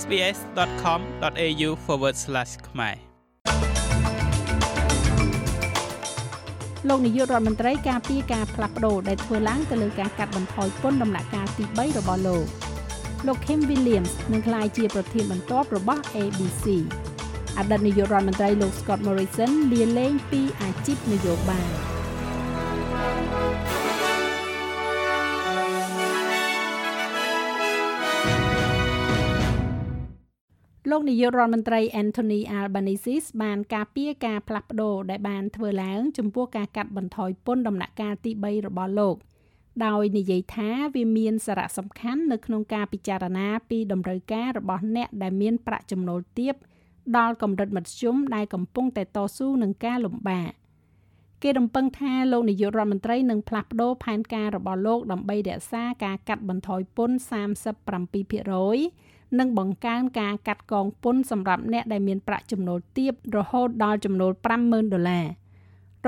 sbs.com.au/ ខ្មែរលោកនាយករដ្ឋមន្ត្រីការពីការផ្លាស់ប្ដូរដែលធ្វើឡើងទៅលើការកាត់បន្ថយពន្ធដំណាក់កាលទី3របស់លោកលោក Kim Williams នឹងក្លាយជាប្រធានបន្ទាប់របស់ ABC អតីតនាយករដ្ឋមន្ត្រីលោក Scott Morrison លាលែងពីអាជីពនយោបាយ លោកនាយករដ្ឋមន្ត្រី Anthony Albanese បានការពារការផ្លាស់ប្ដូរដែលបានធ្វើឡើងចំពោះការកាត់បន្ថយពន្ធដំណាក់កាលទី3របស់លោក ដោយនិយាយថាវាមានសារៈសំខាន់នៅក្នុងការពិចារណាពីតម្រូវការរបស់អ្នកដែលមានប្រាក់ចំណូលទាបដល់កម្រិតមធ្យមដែលកំពុងតែតស៊ូនឹងការលំបាកគេរំពឹងថាលោកនាយករដ្ឋមន្ត្រីនឹងផ្លាស់ប្ដូរផែនការរបស់លោកដើម្បីរក្សាការកាត់បន្ថយពន្ធ37% និងបង្កើនការកាត់កងពន្ធសម្រាប់អ្នកដែលមានប្រាក់ចំណូលទាបរហូតដល់ចំណូល50,000ដុល្លារ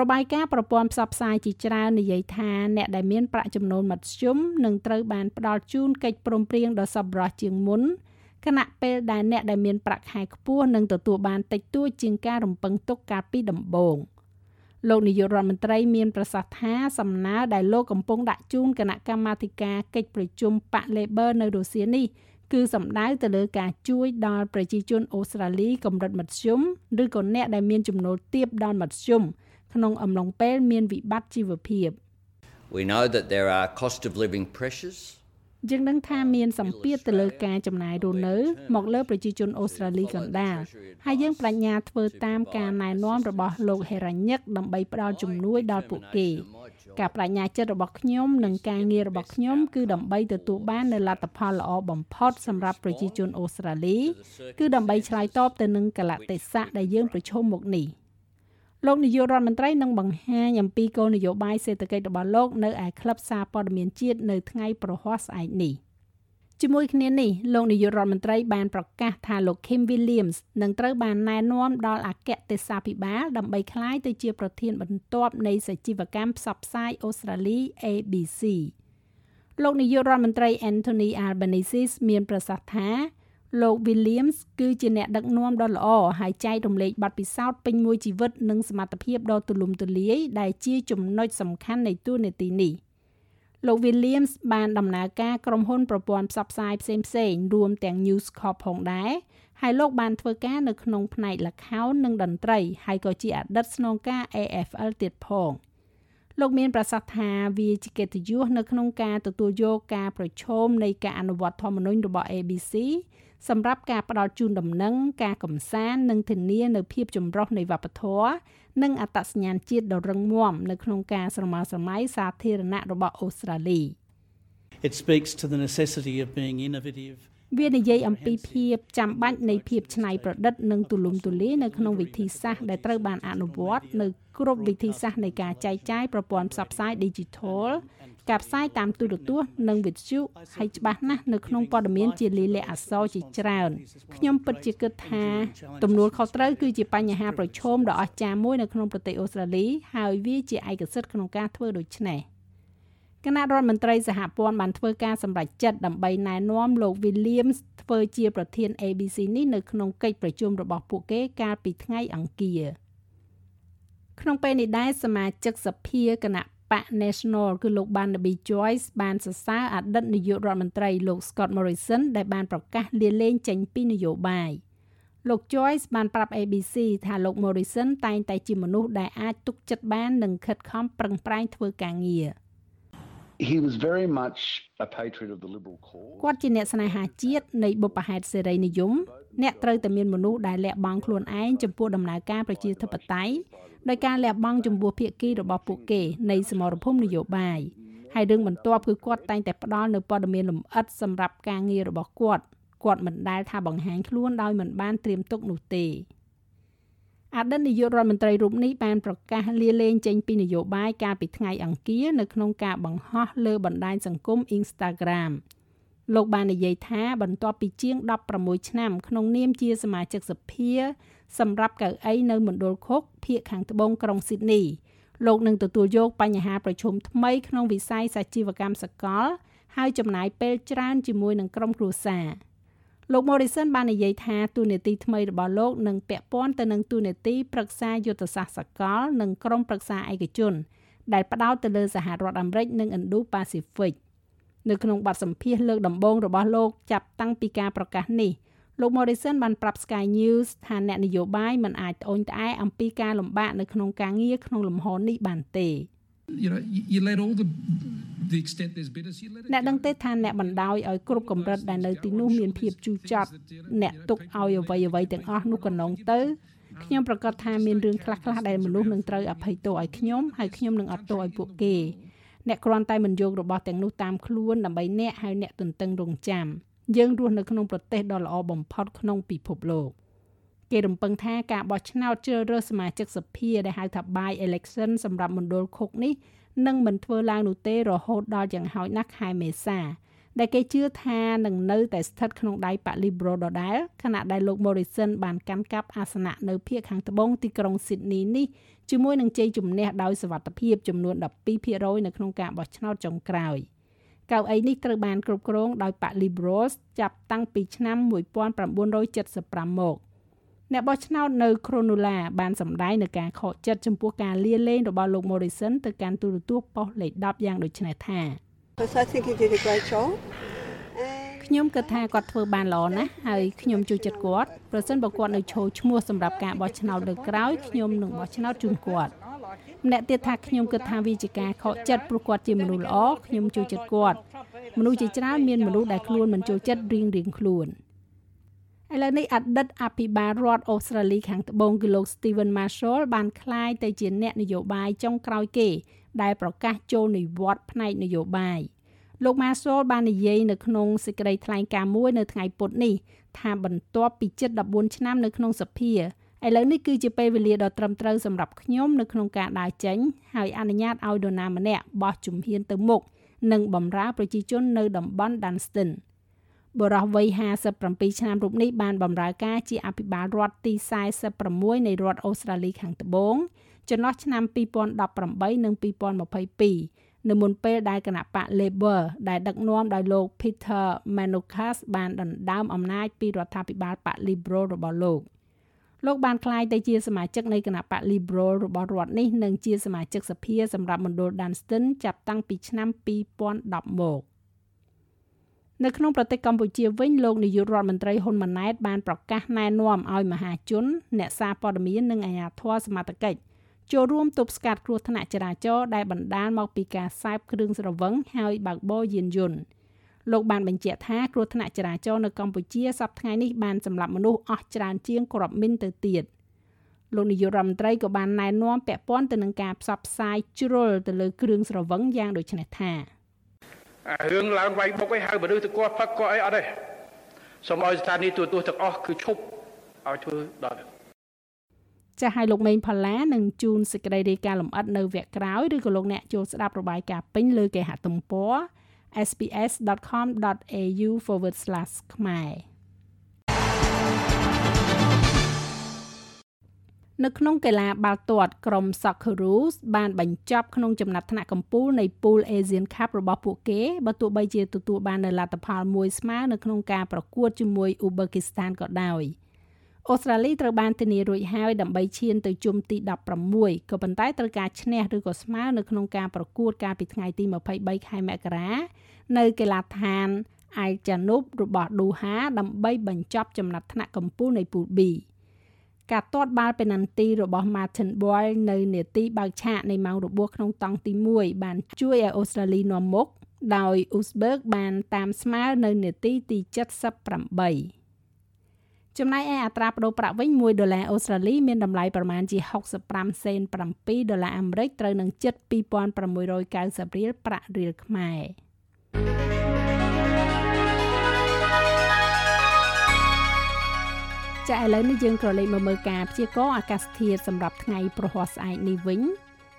របាយការណ៍ប្រព័ន្ធផ្សព្វផ្សាយជាច្រើននិយាយថាអ្នកដែលមានប្រាក់ចំណូលមធ្យមនឹងត្រូវបានផ្ដល់ជូនកិច្ចព្រមព្រៀងដ៏សប្បុរសជាងមុនខណៈពេលដែលអ្នកដែលមានប្រាក់ខែខ្ពស់នឹងទទួលបានតិចតួចជាងការរំពឹងទុកកាលពីដំបូងលោកនាយករដ្ឋមន្ត្រីមានប្រសាសន៍ថាសំណើដែលលោកកំពុងដាក់ជូនគណៈកម្មាធិការកិច្ចប្រជុំប៉ា Labor នៅរុស្ស៊ីនេះ គឺសំដៅទៅលើការជួយដល់ប្រជាជនអូស្ត្រាលីកម្រិតមធ្យមឬក៏អ្នកដែលមានចំណូលទាបដល់មធ្យមក្នុងអំឡុងពេលមានវិបត្តិជីវភាព We know that there are cost of living pressures យើងដឹងថាមានសម្ពាធទៅលើការចំណាយរស់នៅមកលើប្រជាជនអូស្ត្រាលីកណ្ដាលហើយយើងបញ្ញាធ្វើតាមការណែនាំរបស់លោកហេរ៉ាញឹកដើម្បីផ្ដល់ជំនួយដល់ពួកគេការបញ្ញាចិត្តរបស់ខ្ញុំនិងការងាររបស់ខ្ញុំគឺដើម្បីទទួលបាននូវលទ្ធផលល្អបំផុតសម្រាប់ប្រជាជនអូស្ត្រាលី គឺដើម្បីឆ្លើយតបទៅនឹងកលៈទេសៈដែលយើងប្រឈមមុខនេះ។ លោកនាយករដ្ឋមន្ត្រីនឹងបង្ហាញអំពីគោលនយោបាយសេដ្ឋកិច្ចរបស់លោកនៅឯក្លឹបសារព័ត៌មានជាតិនៅថ្ងៃប្រហ័សស្អែកនេះជាមួយគ្នានេះលោកនាយករដ្ឋមន្ត្រីបានប្រកាសថាលោក Kim Williams នឹងត្រូវបានណែនាំដល់អគ្គទេសាភិបាលដើម្បីក្លាយទៅជាប្រធានបន្ទាប់នៃសជីវកម្មផ្សព្វផ្សាយអូស្ត្រាលី ABC លោកនាយករដ្ឋមន្ត្រី Anthony Albanese មានប្រសាសន៍ថា លោក Williams គឺជាអ្នកដឹកនាំដ៏ល្អហើយចែករំលែកបទពិសោធន៍ពេញមួយជីវិតនិងសមត្ថភាពដ៏ទូលំទូលាយដែលជាចំណុចសំខាន់នៃតួនាទីនេះលោក Williams បានដំណើរការក្រុមហ៊ុនប្រព័ន្ធផ្សព្វផ្សាយផ្សេងៗរួមទាំង News Corp ផងដែរហើយលោកបានធ្វើការនៅក្នុងផ្នែកល្ខោននិងតន្ត្រីហើយក៏ជាអតីតស្នងការ AFL ទៀតផង លោកមានប្រសាសន៍ថាវាជាកិត្តិយសនៅក្នុងការទទួលយកការប្រឈមនៃការអនុវត្តធម្មនុញ្ញរបស់ ABC សម្រាប់ការផ្ដល់ជូនដំណឹងការកំសាន្តនិងធានានៅភាពចម្រុះនៃវប្បធម៌និងអត្តសញ្ញាណជាតិដ៏រឹងមាំនៅក្នុងការស្រមើស្រមៃសាធារណៈរបស់អូស្ត្រាលី It speaks to the necessity of being innovative វានិយាយអំពីភាពចាំបាច់នៃភាពច្នៃប្រឌិតនិងទូលំទូលាយនៅក្នុងវិធីសាស្ត្រដែលត្រូវបានអនុវត្តនៅគ្រប់វិធីសាស្ត្រនៃការចែកចាយប្រព័ន្ធផ្សព្វផ្សាយ Digital ការផ្សាយតាមទូរទស្សន៍និងវិទ្យុហើយច្បាស់ណាស់នៅក្នុងព័ត៌មានជាលិលាអក្សរជាច្រើនខ្ញុំពិតជាគិតថាទំនួលខុសត្រូវគឺជាបញ្ហាប្រឈមដ៏អស្ចារ្យមួយនៅក្នុងប្រទេសអូស្ត្រាលីហើយវាជាឯកសិទ្ធិក្នុងការធ្វើដូច្នេះ គណៈរដ្ឋមន្ត្រីសហព័ន្ធបានធ្វើការសម្រេចចិត្តដើម្បីណែនាំលោក Williams ធ្វើជាប្រធាន ABC នេះនៅក្នុងកិច្ចប្រជុំរបស់ពួកគេកាលពីថ្ងៃអង្គារក្នុងពេលនេះដែរសមាជិកសភាគណៈបក National គឺលោក Barnaby Joyce បានសរសើរអតីតនាយករដ្ឋមន្ត្រីលោក Scott Morrison ដែលបានប្រកាសលាលែងចេញពីនយោបាយលោក Joyce បានប្រាប់ ABC ថាលោក Morrison តែងតែជាមនុស្សដែលអាចទុកចិត្តបាននិងខិតខំប្រឹងប្រែងធ្វើការងារ He was very much a patriot of the liberal cause. គាត់ជាអ្នកស្នេហាជាតិនៃបុព្វហេតុសេរីនិយមអ្នកត្រូវតែមានមនុស្សដែលលះបង់ខ្លួនឯងចំពោះដំណើរការប្រជាធិបតេយ្យដោយការលះបង់ចំពោះភាគីរបស់ពួកគេនៃសមរភូមិនយោបាយហើយរឿងបន្ទាប់គឺគាត់តែងតែផ្ដល់នូវព័ត៌មានលម្អិតសម្រាប់ការងាររបស់គាត់គាត់មិនដែលថាបង្ហាញខ្លួនដោយមិនបានត្រៀមទុកនោះទេ អតីតនាយករដ្ឋមន្ត្រីរូបនេះបានប្រកាសលាលែងចេញពីនយោបាយកាលពីថ្ងៃអង្គារនៅក្នុងការបង្ហោះលើបណ្ដាញសង្គម Instagram លោកបាននិយាយថាបន្ទាប់ពីជាង16ឆ្នាំក្នុងនាមជាសមាជិកសភា សម្រាប់កៅអីនៅមណ្ឌលខុកភៀកខាងត្បូងក្រុងស៊ីដនីលោកនឹងទទួលយកបញ្ហាប្រឈមថ្មីក្នុងវិស័យសាជីវកម្មសកល ហើយចំណាយពេលច្រើនជាមួយនឹងក្រុមគ្រួសារ លោក Morrison បាននិយាយថាទូនាទីថ្មីរបស់លោកនឹងពាក់ព័ន្ធទៅនឹងទូនាទីប្រឹក្សាយុទ្ធសាស្ត្រសកល និងក្រុមប្រឹក្សាឯកជន ដែលផ្ដោតទៅលើសហរដ្ឋអាមេរិកនិង Indo-Pacific នៅក្នុងបទសម្ភាសន៍លើកដំបូងរបស់លោកចាប់តាំងពីការប្រកាសនេះលោក Morrison បានប្រាប់ Sky News ថាអ្នកនយោបាយមិនអាចត្អូញត្អែអំពីការលំបាកនៅក្នុងការងារក្នុងលំហនេះបានទេ you know you, you let all the the extent there's bidders you let it អ្នកដឹងទេថាអ្នកបណ្ដោយឲ្យគ្រប់កម្រិតដែលនៅទីនោះមានភាពជូរចត់អ្នកទុកឲ្យអ្វីអ្វីទាំងអស់នោះកណ្ដងទៅខ្ញុំប្រកាសថាមានរឿងខ្លះៗដែលមនុស្សនឹងត្រូវអភ័យទោសឲ្យខ្ញុំហើយខ្ញុំនឹងអត់ទោសឲ្យពួកគេអ្នកគ្រាន់តែមិនយករបស់ទាំងនោះតាមខ្លួនដើម្បីអ្នកហើយអ្នកទន្ទឹងរង់ចាំយើងរស់នៅក្នុងប្រទេសដ៏ល្អបំផុតក្នុងពិភពលោកគេរំពឹងថាការបោះឆ្នោតជ្រើសរើសសមាជិកសភាដែលហៅថា by election សម្រាប់មណ្ឌលឃុកនេះ នឹងមិនធ្វើឡើងនោះទេរហូតដល់យ៉ាងហោចណាស់ខែមេសាដែលគេជឿថានឹងនៅតែស្ថិតក្នុងដៃបក Liberal ដដែលខណៈដែលលោក Morrison បានកាន់កាប់អាសនៈនៅភាគខាងត្បូងទីក្រុង Sydney នេះជាមួយនឹងជ័យជំនះដោយសវត្ថភាពចំនួន12%នៅក្នុងការបោះឆ្នោតចុងក្រោយកៅអីនេះត្រូវបានគ្រប់គ្រងដោយបក Liberals ចាប់តាំងពីឆ្នាំ1975មក អ្នកបោះឆ្នោតនៅ Cronulla បានសម្ដែងនៅការខកចិត្តចំពោះការលាលែងរបស់លោក Morrison ទៅកាន់ទូរទស្សន៍ប៉ុស្តិ៍លេខ10យ៉ាងដូចនេះថា I think he did a great job. ខ្ញុំគិតថាគាត់ធ្វើបានល្អណាស់ហើយខ្ញុំជួយចិត្តគាត់ប្រសិនបើគាត់នៅឈរឈ្មោះសម្រាប់ការបោះឆ្នោតលើកក្រោយខ្ញុំនឹងបោះឆ្នោតជូនគាត់ម្នាក់ទៀតថាខ្ញុំគិតថាវាជាការខកចិត្តព្រោះគាត់ជាមនុស្សល្អខ្ញុំជួយចិត្តគាត់មនុស្សជាច្រើនមានមនុស្សដែលខ្លួនមិនចូលចិត្តរៀងរៀងខ្លួន។ ឥឡូវនេះអតីតអភិបាលរដ្ឋអូស្ត្រាលីខាងត្បូងគឺលោក Steven Marshall បានក្លាយទៅជាអ្នកនយោបាយចុងក្រោយគេ ដែលប្រកាសចូលនិវត្តន៍ផ្នែកនយោបាយលោក Marshall បាននិយាយនៅក្នុងសេចក្តីថ្លែងការណ៍មួយនៅថ្ងៃពុធនេះថាបន្ទាប់ពីជិត14ឆ្នាំនៅក្នុងសភាឥឡូវនេះគឺជាពេលវេលាដ៏ត្រឹមត្រូវសម្រាប់ខ្ញុំនៅក្នុងការដើរចេញហើយអនុញ្ញាតឲ្យនរណាម្នាក់បោះជំហានទៅមុខនិងបម្រើប្រជាជននៅតំបន់ Dunstan បុរសវ័យ57ឆ្នាំរូបនេះបានបម្រើការជាអភិបាលរដ្ឋទី46នៃរដ្ឋអូស្ត្រាលីខាងត្បូងចន្លោះឆ្នាំ2018និង2022នៅមុនពេលដែលគណៈបក Labor ដែលដឹកនាំដោយលោក Peter Manukas បានដណ្ដើមអំណាចពីរដ្ឋាភិបាលបក Liberal របស់លោកលោកបានក្លាយទៅជាសមាជិកនៃគណៈបក Liberal របស់រដ្ឋនេះនិងជាសមាជិកសភាសម្រាប់មណ្ឌល Dunstan ចាប់តាំងពីឆ្នាំ2010មក។ នៅក្នុងប្រទេសកម្ពុជាវិញលោកនាយករដ្ឋមន្ត្រីហ៊ុនម៉ាណែតបានប្រកាសណែនាំឲ្យមហាជន អ្នកសារព័ត៌មាននិងអាជ្ញាធរសមត្ថកិច្ចចូលរួមទប់ស្កាត់គ្រោះថ្នាក់ចរាចរណ៍ដែលបណ្ដាលមកពីការសែបគ្រឿងស្រវឹងហើយបើកបរយានយន្តលោកបានបញ្ជាក់ថាគ្រោះថ្នាក់ចរាចរណ៍នៅកម្ពុជាសប្តាហ៍នេះបានសម្លាប់មនុស្សអស់ច្រើនជាងគ្រាប់មីនទៅទៀតលោកនាយករដ្ឋមន្ត្រីក៏បានណែនាំពាក់ព័ន្ធទៅនឹងការផ្សព្វផ្សាយជ្រុលទៅលើគ្រឿងស្រវឹងយ៉ាងដូចនេះថា រឿងឡើងវាយបុកឯងហៅមនុស្សទៅគាត់ផឹកគាត់អីអត់ទេសូមឲ្យស្ថានីយទូរទស្សន៍ទាំងអស់គឺឈប់ឲ្យធ្វើដល់ចាស់ឲ្យលោកមេងផល្លានឹងជូនសេចក្តីរាយការណ៍លម្អិតនៅវគ្គក្រោយឬក៏លោកអ្នកចូលស្ដាប់របាយការណ៍ពេញលើគេហទំព័រ sps.com.au/ ខ្មែរ នៅក្នុងកីឡាបាល់ទាត់ក្រុម Socceroos បានបញ្ចប់ក្នុងចំណាត់ថ្នាក់កំពូលនៃ Pool Asian Cup របស់ពួកគេបើទោះបីជាទទួលបាននូវលទ្ធផលមួយស្មើនៅក្នុងការប្រកួតជាមួយ Uzbekistan ក៏ដោយអូស្ត្រាលីត្រូវបានធានារួចហើយដើម្បីឈានទៅជុំទី16ក៏ប៉ុន្តែត្រូវការឈ្នះឬក៏ស្មើនៅក្នុងការប្រកួតកាលពីថ្ងៃទី23ខែមករានៅកីឡដ្ឋាន Al Janoub របស់ដូហាដើម្បីបញ្ចប់ចំណាត់ថ្នាក់កំពូលនៃ Pool B ការទាត់បាល់ពេណាល់ទីរបស់ Martin Boyle នៅនាទីបើកឆាកនៃម៉ោងរបួសក្នុងតង់ទី1បានជួយឲ្យអូស្ត្រាលីនាំមុខដោយ Uzbek បានតាមស្មើនៅនាទីទី78ចំណែកឯអត្រាប្តូរប្រាក់វិញ1ដុល្លារអូស្ត្រាលីមានតម្លៃប្រមាណជា65សេន7ដុល្លារអាមេរិកត្រូវនឹងជិត2690រៀលប្រាក់រៀលខ្មែរ ចាឥឡូវនេះយើងក៏លេខមកមើលការព្យាករណ៍អាកាសធាតុសម្រាប់ថ្ងៃប្រហ័សស្អែកនេះវិញ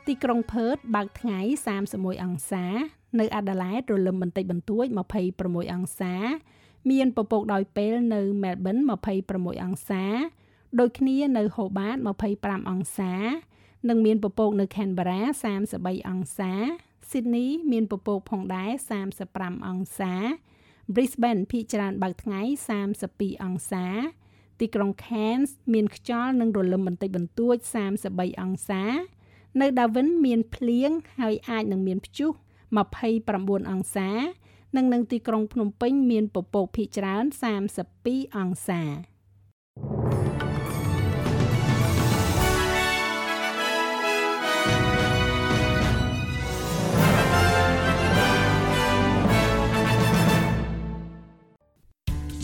ទីក្រុងផឺតបើកថ្ងៃ31អង្សា នៅអាដាលេដរលឹមបន្តិចបន្តួច26អង្សា មានពពកដោយពេលនៅមែលប៊ន26អង្សា ដូចគ្នានៅហូបាត25អង្សា និងមានពពកនៅខេនបារ៉ា33អង្សាស៊ីដនីមានពពកផងដែរ35អង្សា Brisbane ភាគច្រើនបើកថ្ងៃ32អង្សា ទីក្រុង Cairns មានខ្យល់និងរលឹមបន្តិចបន្តួច33អង្សា នៅ Darwin មានភ្លៀងហើយអាចនឹងមានព្យុះ29អង្សា និងនៅទីក្រុងភ្នំពេញមានពពកភាគច្រើន32អង្សា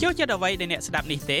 ចូលចិត្តអ្វីដែលអ្នកស្ដាប់នេះទេ